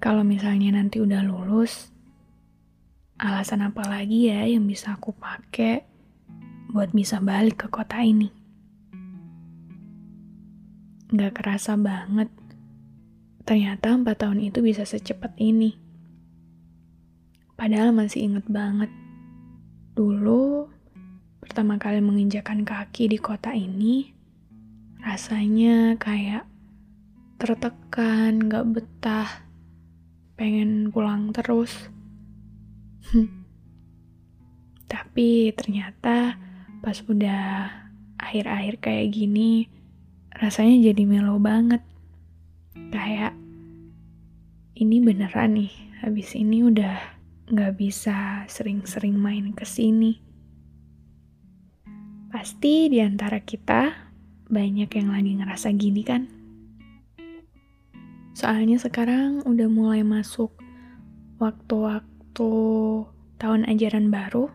Kalau misalnya nanti udah lulus, alasan apa lagi ya yang bisa aku pakai buat bisa balik ke kota ini? Gak kerasa banget, ternyata empat tahun itu bisa secepat ini. Padahal masih inget banget, dulu pertama kali menginjakan kaki di kota ini, rasanya kayak tertekan, gak betah, pengen pulang terus. Tapi ternyata pas udah akhir-akhir kayak gini, rasanya jadi melo banget. Kayak ini beneran nih, habis ini udah nggak bisa sering-sering main ke sini. Pasti di antara kita banyak yang lagi ngerasa gini kan? Soalnya sekarang udah mulai masuk waktu-waktu tahun ajaran baru,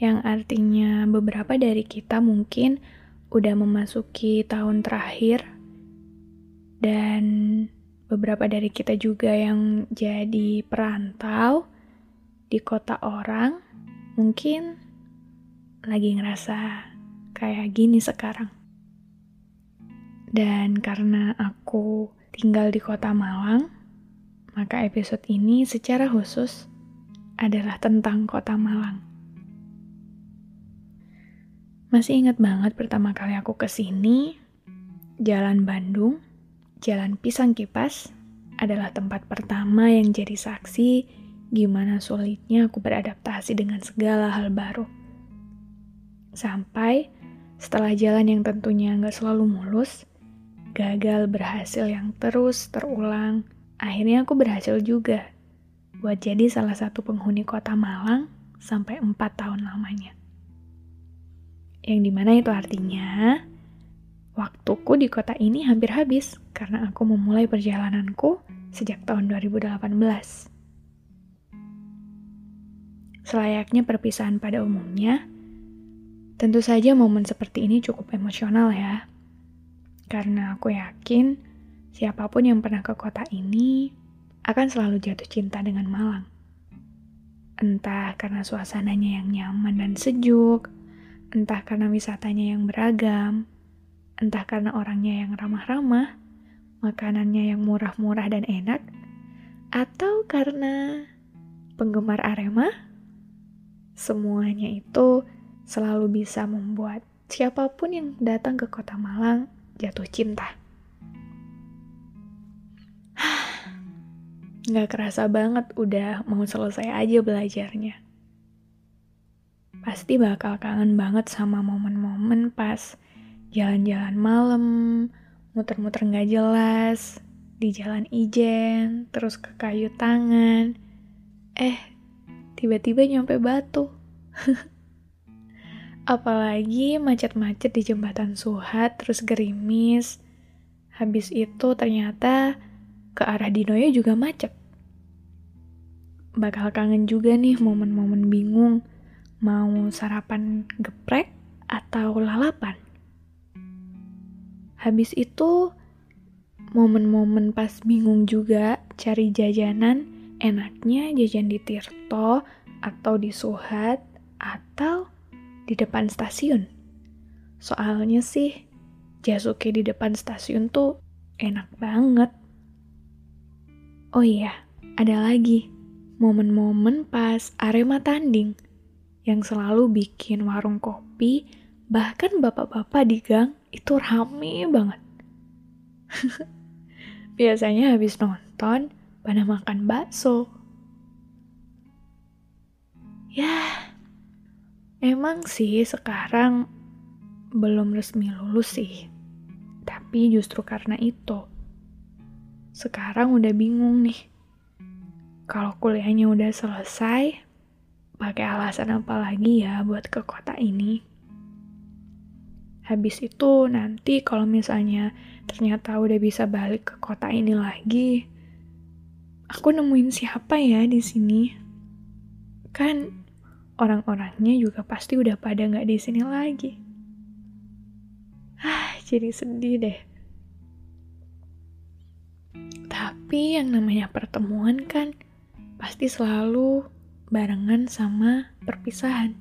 yang artinya beberapa dari kita mungkin udah memasuki tahun terakhir, dan beberapa dari kita juga yang jadi perantau di kota orang, mungkin lagi ngerasa kayak gini sekarang. Dan karena aku tinggal di kota Malang, maka episode ini secara khusus adalah tentang kota Malang. Masih ingat banget pertama kali aku ke sini, Jalan Bandung, Jalan Pisang Kipas adalah tempat pertama yang jadi saksi gimana sulitnya aku beradaptasi dengan segala hal baru. Sampai setelah jalan yang tentunya nggak selalu mulus, gagal berhasil yang terus terulang, akhirnya aku berhasil juga buat jadi salah satu penghuni kota Malang sampai 4 tahun lamanya. Yang di mana itu artinya, waktuku di kota ini hampir habis karena aku memulai perjalananku sejak tahun 2018. Selayaknya perpisahan pada umumnya, tentu saja momen seperti ini cukup emosional ya karena aku yakin siapa pun yang pernah ke kota ini akan selalu jatuh cinta dengan Malang. Entah karena suasananya yang nyaman dan sejuk, entah karena wisatanya yang beragam, entah karena orangnya yang ramah-ramah, makanannya yang murah-murah dan enak, atau karena penggemar Arema, semuanya itu selalu bisa membuat siapa pun yang datang ke kota Malang jatuh cinta. Gak kerasa banget udah mau selesai aja belajarnya. Pasti bakal kangen banget sama momen-momen pas jalan-jalan malam, muter-muter gak jelas, di jalan ijen, terus ke kayu tangan. Eh, tiba-tiba nyampe batu. Apalagi macet-macet di jembatan Suhat, terus gerimis. Habis itu ternyata ke arah Dinoyo juga macet. Bakal kangen juga nih momen-momen bingung. Mau sarapan geprek atau lalapan? Habis itu momen-momen pas bingung juga cari jajanan enaknya jajan di Tirto atau di Suhat atau di depan stasiun. Soalnya sih, Jasuke di depan stasiun tuh enak banget. Oh iya, ada lagi momen-momen pas Arema tanding yang selalu bikin warung kopi, bahkan bapak-bapak di gang itu rame banget. Biasanya habis nonton, pada makan bakso. Ya, emang sih sekarang belum resmi lulus sih. Tapi justru karena itu, sekarang udah bingung nih. Kalau kuliahnya udah selesai, pakai alasan apa lagi ya buat ke kota ini? Habis itu nanti kalau misalnya ternyata udah bisa balik ke kota ini lagi, aku nemuin siapa ya di sini? Kan orang-orangnya juga pasti udah pada nggak di sini lagi. Ah, jadi sedih deh. Tapi yang namanya pertemuan kan pasti selalu barengan sama perpisahan.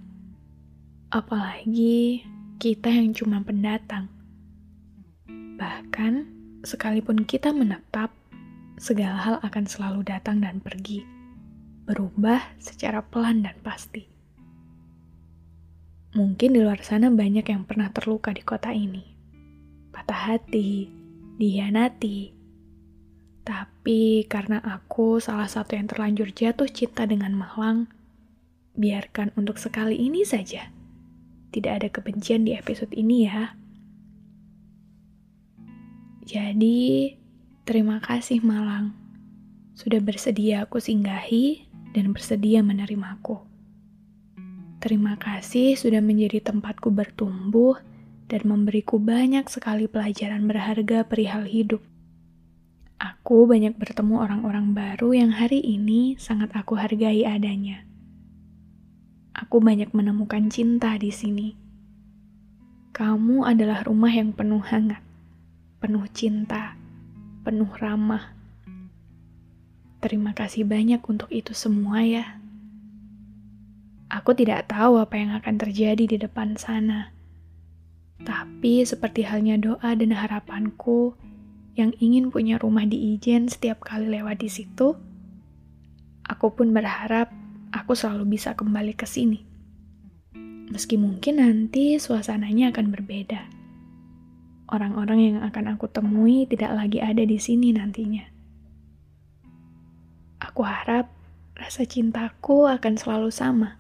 Apalagi kita yang cuma pendatang. Bahkan, sekalipun kita menetap, segala hal akan selalu datang dan pergi, berubah secara pelan dan pasti. Mungkin di luar sana banyak yang pernah terluka di kota ini. Patah hati, dihianati. Tapi karena aku salah satu yang terlanjur jatuh cinta dengan Malang, biarkan untuk sekali ini saja. Tidak ada kebencian di episode ini ya. Jadi, terima kasih Malang. Sudah bersedia aku singgahi dan bersedia menerimaku. Terima kasih sudah menjadi tempatku bertumbuh dan memberiku banyak sekali pelajaran berharga perihal hidup. Aku banyak bertemu orang-orang baru yang hari ini sangat aku hargai adanya. Aku banyak menemukan cinta di sini. Kamu adalah rumah yang penuh hangat, penuh cinta, penuh ramah. Terima kasih banyak untuk itu semua ya. Aku tidak tahu apa yang akan terjadi di depan sana. Tapi seperti halnya doa dan harapanku yang ingin punya rumah di Ijen setiap kali lewat di situ, aku pun berharap aku selalu bisa kembali ke sini. Meski mungkin nanti suasananya akan berbeda. Orang-orang yang akan aku temui tidak lagi ada di sini nantinya. Aku harap rasa cintaku akan selalu sama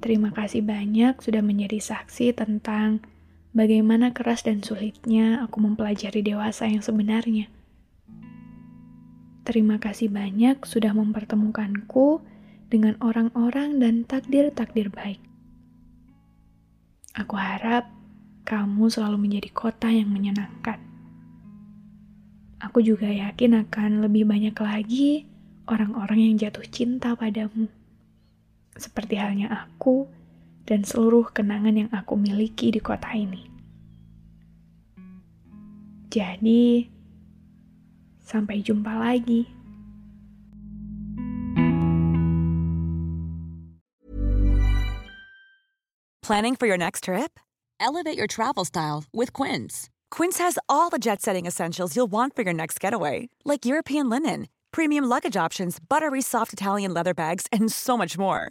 Terima kasih banyak sudah menjadi saksi tentang bagaimana keras dan sulitnya aku mempelajari dewasa yang sebenarnya. Terima kasih banyak sudah mempertemukanku dengan orang-orang dan takdir-takdir baik. Aku harap kamu selalu menjadi kota yang menyenangkan. Aku juga yakin akan lebih banyak lagi orang-orang yang jatuh cinta padamu seperti halnya aku dan seluruh kenangan yang aku miliki di kota ini. Jadi, sampai jumpa lagi. Planning for your next trip? Elevate your travel style with Quince. Quince has all the jet setting essentials you'll want for your next getaway, like European linen, premium luggage options, buttery soft Italian leather bags, and so much more